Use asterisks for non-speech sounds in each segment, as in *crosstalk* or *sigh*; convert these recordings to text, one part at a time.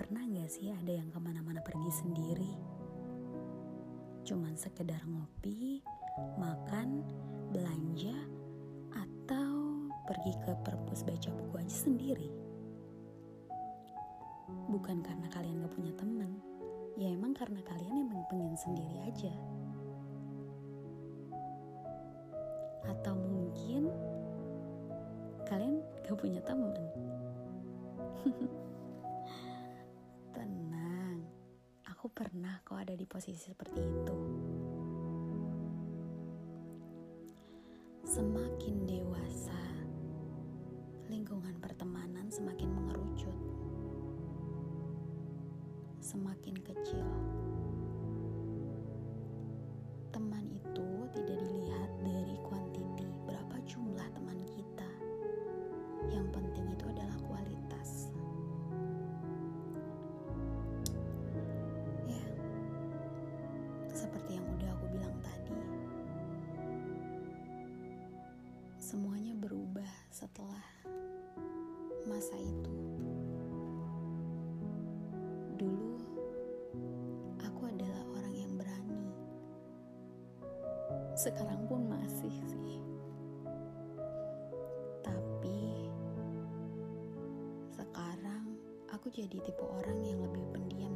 Pernah gak sih ada yang ke mana-mana pergi sendiri? Cuman sekedar ngopi, makan, belanja, atau pergi ke perpus baca buku aja sendiri? Bukan karena kalian gak punya temen, ya emang karena kalian emang pengen sendiri aja. Atau mungkin kalian gak punya temen. *laughs* pernah kok ada di posisi seperti itu. Semakin dewasa, lingkungan pertemanan semakin mengerucut. Semakin kecil, semuanya berubah setelah masa itu. Dulu, aku adalah orang yang berani. Sekarang pun masih sih. Tapi sekarang aku jadi tipe orang yang lebih pendiam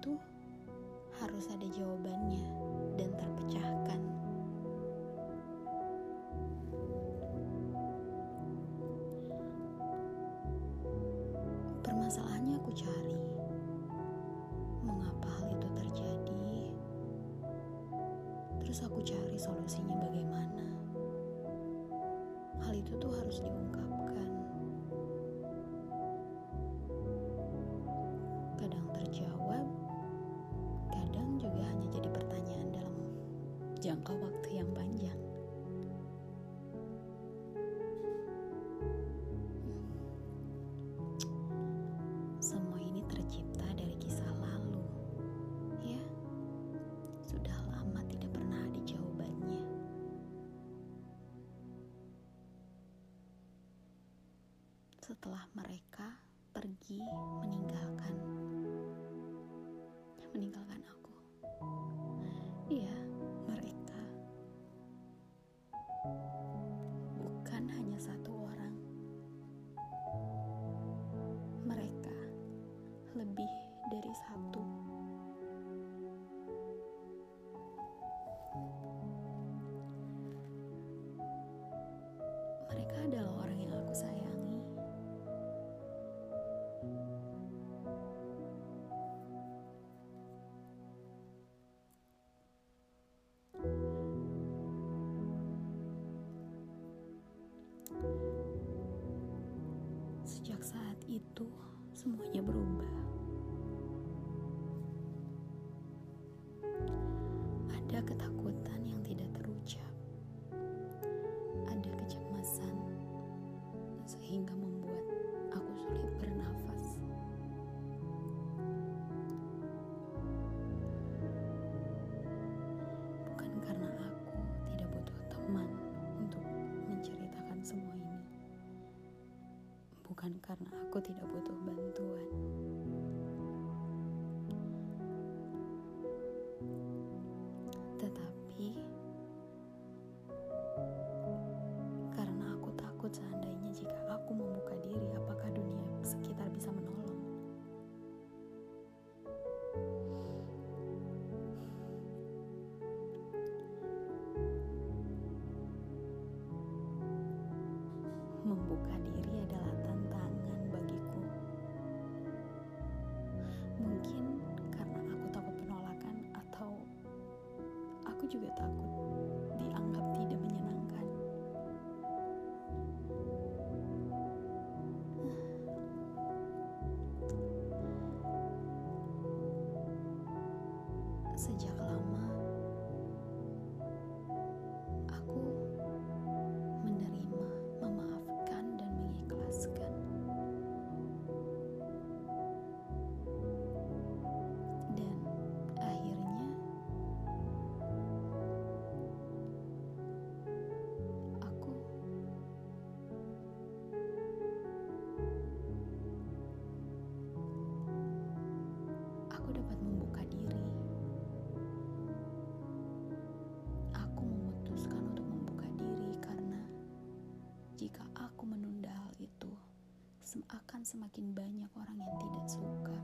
itu harus ada jawabannya dan terpecahkan. Permasalahannya aku cari. Mengapa hal itu terjadi? Terus aku cari solusinya bagaimana. Hal itu tuh harus diungkapkan. Kadang terjawab, juga hanya jadi pertanyaan dalam jangka waktu yang panjang. Semua ini tercipta dari kisah lalu. Ya, sudah lama tidak pernah ada jawabannya. Setelah mereka pergi meninggalkan meninggalkan Mereka adalah orang yang aku sayangi. Sejak saat itu, semuanya berubah. Sehingga membuat aku sulit bernafas. Bukan karena aku tidak butuh teman untuk menceritakan semua ini. Bukan karena aku tidak butuh bantuan. Juga takut dianggap tidak menyenangkan. Sejak akan semakin banyak orang yang tidak suka.